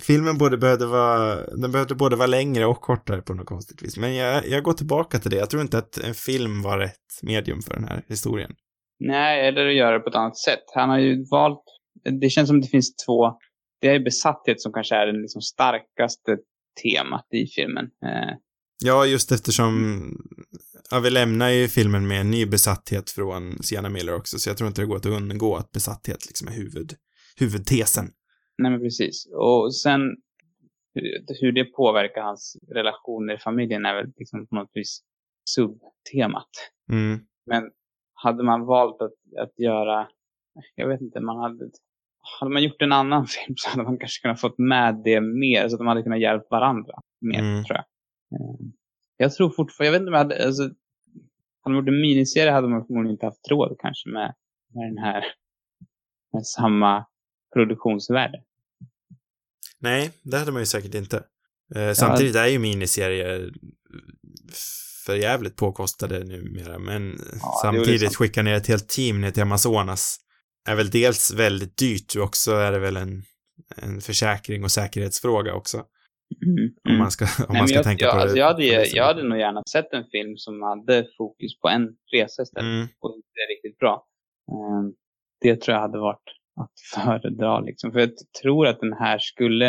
filmen både behövde vara, den behövde både vara längre och kortare på något konstigt vis. Men jag, jag går tillbaka till det. Jag tror inte att en film var rätt medium för den här historien. Nej, eller att göra det på ett annat sätt. Han har ju valt, det känns som det finns två, det är besatthet som kanske är den liksom starkaste temat i filmen. Eh, Ja, just eftersom, ja, vi lämnar ju filmen med en ny besatthet från Sienna Miller också, så jag tror inte det går att undgå att besatthet liksom är huvud, huvudtesen. Nej, men precis. Och sen hur, det påverkar hans relationer i familjen är väl liksom på något vis subtemat. Mm. Men hade man valt att, att göra, jag vet inte, man hade, hade man gjort en annan film så hade man kanske kunnat fått med det mer, så att de hade kunnat hjälpa varandra mer, Mm. tror jag. Eh, Jag tror fortfarande, jag vet inte om jag hade, alltså, man gjort en miniserie hade man förmodligen inte haft råd kanske med, med den här, med samma produktionsvärde. Nej, det hade man ju säkert inte. Eh, samtidigt är ju miniserier för jävligt påkostade numera, men är samtidigt sant. skicka ner ett helt team ner till Amazonas är väl dels väldigt dyrt och också är det väl en, en försäkring och säkerhetsfråga också. Mm. Om man ska, om Nej, man ska jag, tänka jag, på alltså det. jag, hade, jag hade nog gärna sett en film som hade fokus på en resa istället. Mm, Och det är riktigt bra. Ehm, det tror jag hade varit att föredra. Liksom. För jag tror att den här skulle,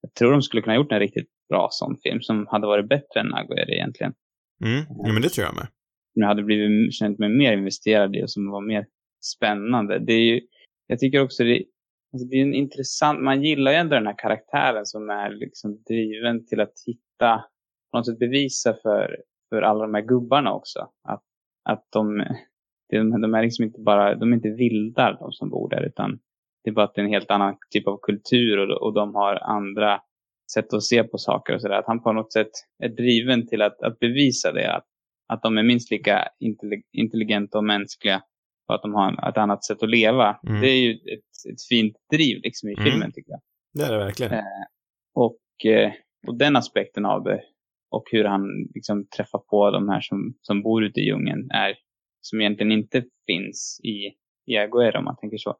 jag tror de skulle kunna gjort en riktigt bra sån film som hade varit bättre än Aguirre egentligen. Mm. Ja, men det tror jag med. Jag hade blivit, känt mig mer investerad i och som var mer spännande. Det är ju, jag tycker också det, alltså det är en intressant, man gillar ju ändå den här karaktären som är liksom driven till att hitta, på något sätt bevisa för, för alla de här gubbarna också. Att, att de, de, de är liksom inte bara, de är inte vildar de som bor där utan det är bara att det är en helt annan typ av kultur och, och de har andra sätt att se på saker och sådär. Att han på något sätt är driven till att, att bevisa det. Att, att de är minst lika intelligenta och mänskliga och att de har ett annat sätt att leva. Mm. Det är ju ett, ett fint driv liksom i mm. filmen tycker jag. Det är det verkligen. Eh, och, eh, och den aspekten av det och hur han liksom träffar på de här som, som bor ute i djungeln är som egentligen inte finns i, i Aguero om man tänker så.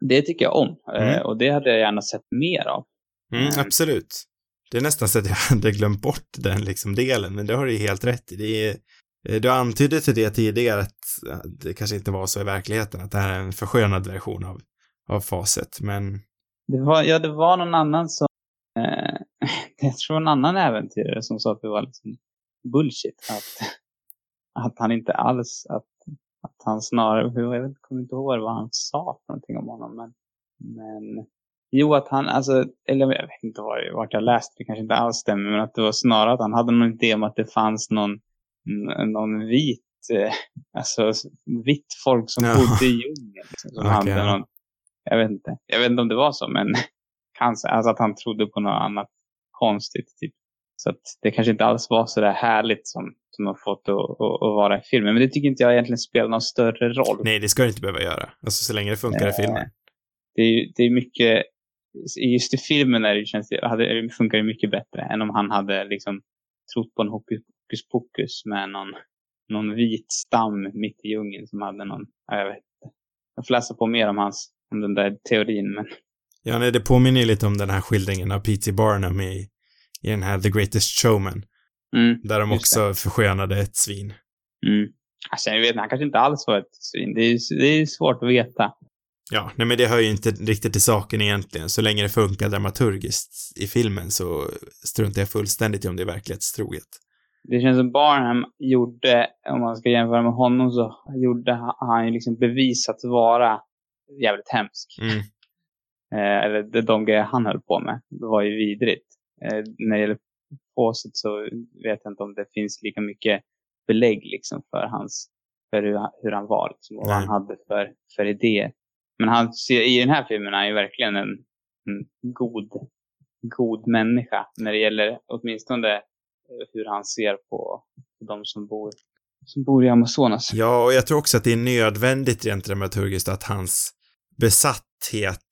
Det tycker jag om eh, mm. och det hade jag gärna sett mer av. Mm, absolut. Det är nästan så att jag hade glömt bort den liksom delen, men det har du ju helt rätt i. Det är, eh, du antydde till det tidigare att det kanske inte var så i verkligheten, att det här är en förskönad version av, av facet, men... Det var, ja, det var någon annan som, eh, jag tror en annan äventyrare som sa att det var liksom bullshit, att, att han inte alls, att, att han snarare, jag kommer inte ihåg vad han sa för någonting om honom, men, men Jo, att han, alltså, eller jag vet inte var, vart jag läste det, kanske inte alls stämmer, men att det var snarare att han hade någon idé om att det fanns någon, någon vit, eh, alltså vitt folk som ja. bodde i djungeln. Liksom, som okay. hade någon, jag vet inte, jag vet inte om det var så, men kanske, alltså att han trodde på något annat konstigt. Typ. Så att det kanske inte alls var så där härligt som, som har fått att, att, att, vara i filmen. Men det tycker inte jag egentligen spelar någon större roll. Nej, det ska det inte behöva göra. Alltså så länge det funkar i filmen. Det är, det är mycket just i filmen är det, känns det, hade, funkar det mycket bättre än om han hade liksom trott på en hokus pokus med någon, någon vit stam mitt i djungeln som hade någon, jag vet inte. Jag får läsa på mer om hans, om den där teorin men. Ja, nej, det påminner ju lite om den här skildringen av P.T. Barnum i, i den här The Greatest Showman. Mm, där de också det. förskönade ett svin. Mm. Alltså, jag vet han kanske inte alls var ett svin. Det är, det är svårt att veta. Ja, nej men det hör ju inte riktigt till saken egentligen. Så länge det funkar dramaturgiskt i filmen så struntar jag fullständigt i om det är verklighetstroget. Det känns som Barnham gjorde, om man ska jämföra med honom, så gjorde han ju liksom bevisat vara jävligt hemsk. Mm. Eh, eller de grejer han höll på med, det var ju vidrigt. Eh, när det gäller påset så vet jag inte om det finns lika mycket belägg liksom för hans, för hur, hur han var liksom, och vad han hade för, för idéer. Men han i den här filmen är han ju verkligen en, en god, god människa när det gäller åtminstone eh, hur han ser på de som bor, som bor i Amazonas. Ja, och jag tror också att det är nödvändigt rent dramaturgiskt att hans besatthet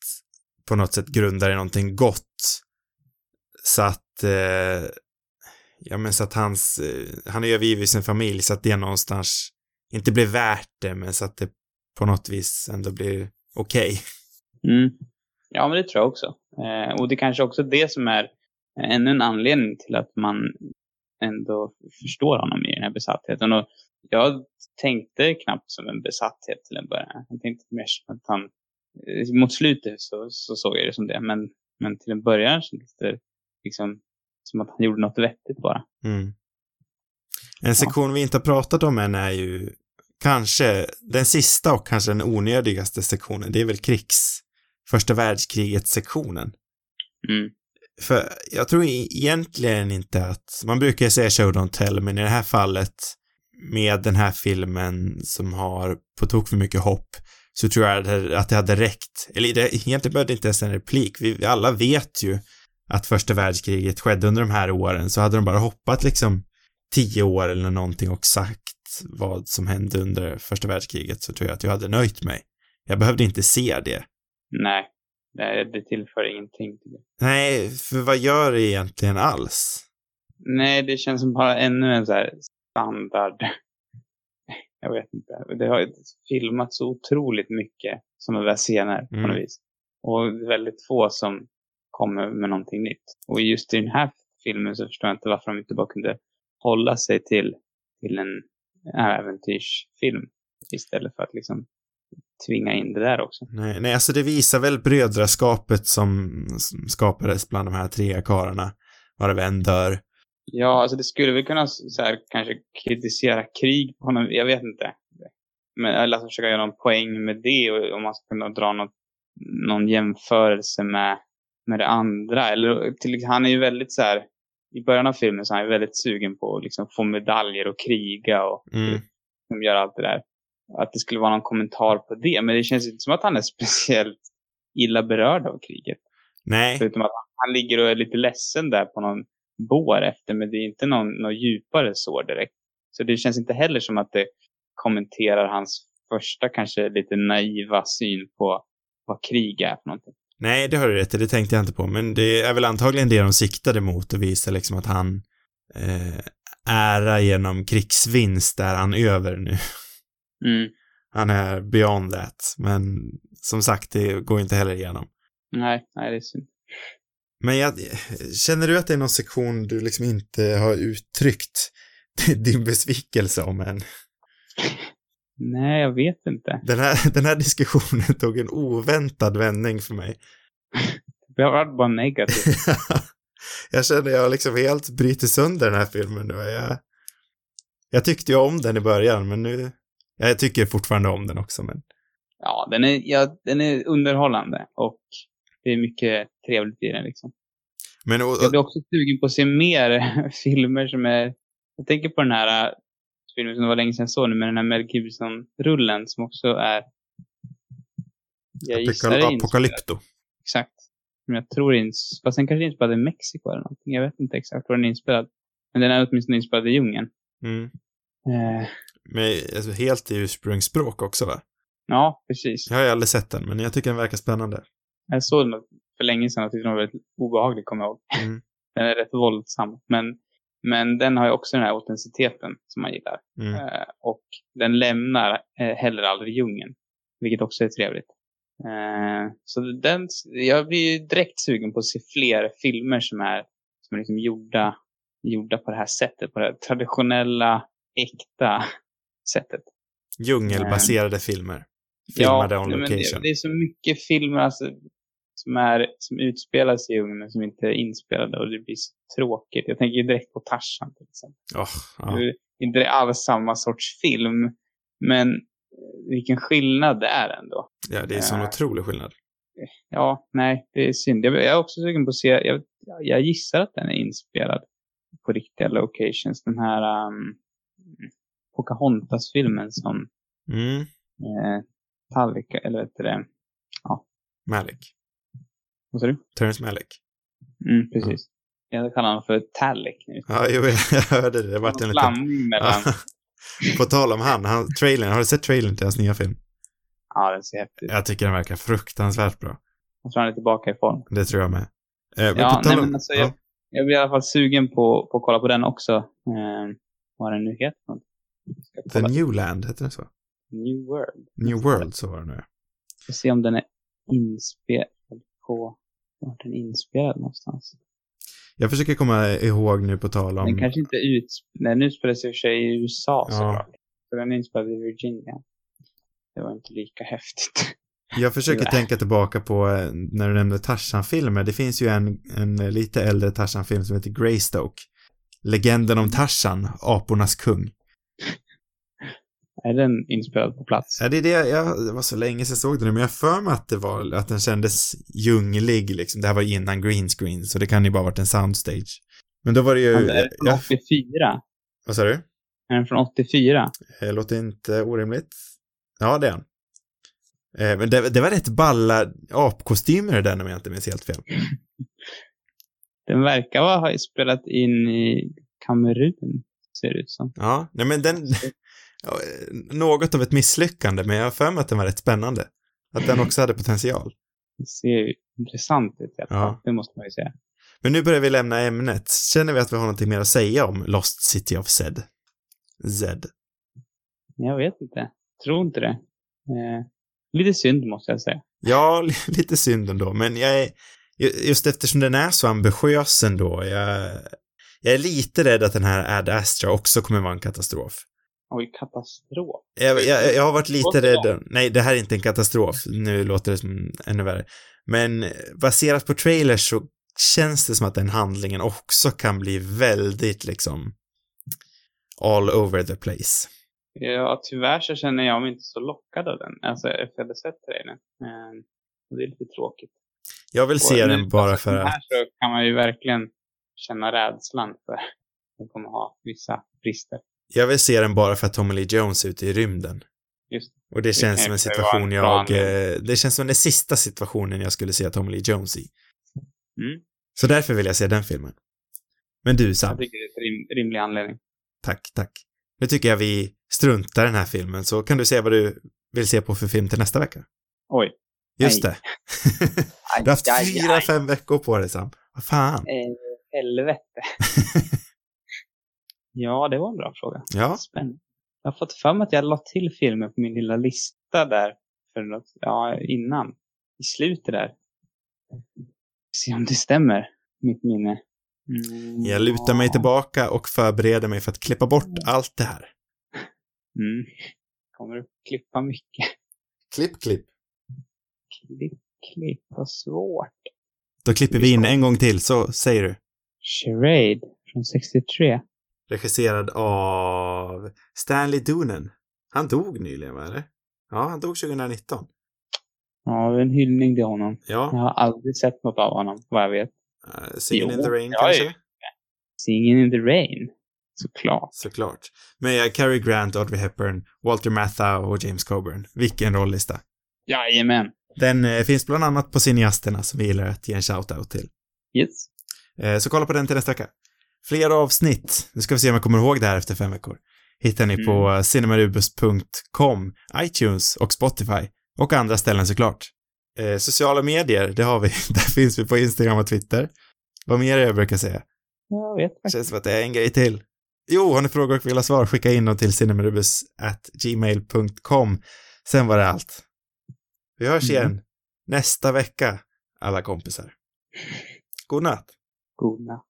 på något sätt grundar i någonting gott. Så att, eh, ja men så att hans, eh, han har övergivit sin familj så att det någonstans inte blir värt det, men så att det på något vis ändå blir okej. Okay. Mm. Ja, men det tror jag också. Eh, och det kanske också är det som är ännu en anledning till att man ändå förstår honom i den här besattheten. Och jag tänkte knappt som en besatthet till en början. Jag tänkte mer som att han, mot slutet så, så såg jag det som det, men, men till en början kändes det liksom som att han gjorde något vettigt bara. Mm. En sektion ja. vi inte har pratat om än är ju kanske den sista och kanske den onödigaste sektionen, det är väl krigs, första världskriget-sektionen. Mm. För jag tror egentligen inte att, man brukar säga show don't tell, men i det här fallet med den här filmen som har på tok för mycket hopp så tror jag att det hade räckt. Eller det, egentligen behövde inte ens en replik. Vi alla vet ju att första världskriget skedde under de här åren, så hade de bara hoppat liksom tio år eller någonting och sagt vad som hände under första världskriget så tror jag att jag hade nöjt mig. Jag behövde inte se det. Nej, det, det tillför ingenting. Nej, för vad gör det egentligen alls? Nej, det känns som bara ännu en så här standard. Jag vet inte. Det har filmats otroligt mycket sådana där scener mm. på något vis. Och väldigt få som kommer med någonting nytt. Och just i den här filmen så förstår jag inte varför de inte bara kunde hålla sig till, till en äventyrsfilm istället för att liksom tvinga in det där också. Nej, nej, alltså det visar väl brödraskapet som, som skapades bland de här tre karlarna, varav en dör. Ja, alltså det skulle väl kunna så här, kanske kritisera krig på honom, jag vet inte. Men, eller alltså försöka göra någon poäng med det och om man ska kunna dra något, någon jämförelse med, med det andra. Eller till, han är ju väldigt så här, i början av filmen så är han väldigt sugen på att liksom få medaljer och kriga och Mm. liksom göra allt det där. Att det skulle vara någon kommentar på det. Men det känns inte som att han är speciellt illa berörd av kriget. Nej, Förutom att han ligger och är lite ledsen där på någon bår efter. Men det är inte någon, någon djupare sår direkt. Så det känns inte heller som att det kommenterar hans första kanske lite naiva syn på vad krig är för någonting. nej, det har du rätt i, det tänkte jag inte på, men det är väl antagligen det de siktade mot att visa liksom att han eh, ära genom krigsvinst är han över nu. Mm. Han är beyond that, men som sagt, det går inte heller igenom. Nej, nej, det är synd. Men jag, känner du att det är någon sektion du liksom inte har uttryckt din besvikelse om än? Nej, jag vet inte. Den här, den här diskussionen tog en oväntad vändning för mig. Det har varit bara negativt. jag känner jag liksom helt bryter sönder den här filmen nu. Jag, jag tyckte ju om den i början, men nu... Jag tycker fortfarande om den också, men... Ja, den är, ja, den är underhållande och det är mycket trevligt i den liksom. Men och, Jag blir också sugen på att se mer filmer som är... Jag tänker på den här äh, filmen som det var länge sedan jag såg nu, med den här Mel Gibson-rullen som också är... Jag gissar. Apocalypto. Exakt. Men jag tror ins... Fast den kanske inspelad i Mexiko eller någonting. Jag vet inte exakt var den är inspelad. Men den är åtminstone inspelad i djungeln. Mm. Eh, Med alltså, helt i ursprungsspråk också, va? ja, precis. Jag har ju aldrig sett den, men jag tycker den verkar spännande. Jag såg den för länge sedan och tyckte den var väldigt obehaglig, kommer jag ihåg. Mm. Den är rätt våldsam. Men, men den har ju också den här autenticiteten som man gillar. Mm. Eh, och den lämnar eh, heller aldrig djungeln. Vilket också är trevligt. Eh, så den, jag blir ju direkt sugen på att se fler filmer som är, som är liksom gjorda, gjorda på det här sättet. På det här traditionella, äkta sättet. Djungelbaserade filmer. Filmade on nej, men location. Det, det är så mycket filmer alltså, som, är, som utspelar sig i djungeln men som inte är inspelade och det blir så tråkigt. Jag tänker direkt på Tarzan till exempel. Åh, ja. Det är inte alls samma sorts film, men vilken skillnad det är ändå. ja, det är sån Eh. otrolig skillnad. Ja, nej, det är synd. Jag jag är också sugen på att se, jag, jag gissar att den är inspelad på riktiga locations. Den här um, Pocahontas-filmen som Mm. eh, Tallika, eller vet du det, Malik. Vad sa du? Terrence Malick. Mm, precis. Jag kallar honom för Tallik nu. Ja, jo, jag hörde det. Det vart en liten... mellan... Ja. På tal om han, han, trailern, har du sett trailern till hans nya film? Ja, den ser häftig ut. Jag tycker den verkar fruktansvärt bra. Jag tror han är tillbaka i form. Det tror jag med. Eh, men Ja, nej, om- men alltså, ja. jag, jag blir i alla fall sugen på, på att kolla på den också. Eh, vad den nu heter. The kolla. New Land, heter den så? New World. New World, så var det nu. Ska se om den är inspelad på... Vart är den inspelad någonstans? Jag försöker komma ihåg nu på tal om... Den kanske inte ut... Nej, nu spelar sig i och för sig i USA Ja. såklart. Så den är inspelad i Virginia. Det var inte lika häftigt. Jag försöker tänka tillbaka på eh, när du nämnde Tarzan-filmer. Det finns ju en, en lite äldre Tarzan-film som heter Greystoke. Legenden om Tarzan, apornas kung. Är den inspelad på plats? Ja, det är det, jag, det var så länge sedan jag såg den nu, men jag för mig att det var, att den kändes djunglig liksom. Det här var innan green screen, så det kan ju bara varit en soundstage. Men då var det ju, Är den från ja, 84? vad sa du? Är den från 84? Det låter inte orimligt. Ja, det är han. Eh, Men det, det var rätt balla apkostymer den om jag inte minns helt fel. Den verkar ha spelat in i Kamerun, ser det ut som. Ja, nej men den, något av ett misslyckande, men jag har för mig att den var rätt spännande. Att den också hade potential. Det ser ju intressant ut i alla fall. Ja. Det måste man ju säga. Men nu börjar vi lämna ämnet. Känner vi att vi har någonting mer att säga om Lost City of Zed? Zed. Jag vet inte. Tror inte det. Eh, lite synd måste jag säga. Ja, li- lite synd ändå, men jag är, ju- just eftersom den är så ambitiös ändå, jag, jag är lite rädd att den här Ad Astra också kommer vara en katastrof. Oj, katastrof. Jag, jag, jag har varit lite rädd. Nej, det här är inte en katastrof. Nu låter det som ännu värre. Men baserat på trailers så känns det som att den handlingen också kan bli väldigt liksom all over the place. Ja, tyvärr så känner jag mig inte så lockad av den. Alltså efter jag hade sett trailern. Det är lite tråkigt. Jag vill se Och den nu, bara alltså, för att... här så kan man ju verkligen känna rädslan för att den kommer ha vissa brister. Jag vill se den bara för att Tommy Lee Jones är ute i rymden. Just Och det känns som en situation jag... eh, Det känns som den sista situationen jag skulle se Tommy Lee Jones i. Mm. Så därför vill jag se den filmen. Men du Sam, Jag tycker det är en rim, rimlig anledning. tack, tack. Nu tycker jag vi struntar i den här filmen, så kan du säga vad du vill se på för film till nästa vecka. Oj. Just Nej. det. Aj, Du har haft aj, fyra, aj. fem veckor på dig Sam. Vad fan. Eh, helvete. ja, det var en bra fråga. Ja, Spännande. Jag har fått för mig att jag la till filmer på min lilla lista där för något, ja, innan. I slutet där. Se om det stämmer, mitt minne. Mm, jag lutar mig tillbaka och förbereder mig för att klippa bort allt det här. Mm. Kommer att klippa mycket. Klipp, klipp. Klipp, klipp, vad svårt. Då klipper vi in en gång till, så säger du. Charade från 63. Regisserad av Stanley Doonen. Han dog nyligen, va? Ja, han dog 2019. Ja, en hyllning till honom. Jag Ja, har aldrig sett något av honom, vad jag vet. uh, Singin' in the Rain ja, kanske? Singin' in the Rain. Såklart. Såklart. Med Cary Grant, Audrey Hepburn, Walter Matthau och James Coburn. Vilken rollista. Jajamän. Den eh, finns bland annat på Cineasterna som vi gillar att ge en shout-out till. Yes. Eh, så kolla på den till nästa vecka. Fler avsnitt, nu ska vi se om jag kommer ihåg det här efter fem veckor, hittar ni på Mm. cinemarubus.com, iTunes och Spotify. Och andra ställen såklart. Eh, sociala medier, det har vi. Där finns vi på Instagram och Twitter. Vad mer är jag brukar säga? Jag vet faktiskt. känns som att det är en grej till. Jo, har ni frågor och vill ha svar, skicka in dem till cinemarubus@gmail.com. Sen var det allt. Vi hörs Mm. igen nästa vecka, alla kompisar. God natt. God natt.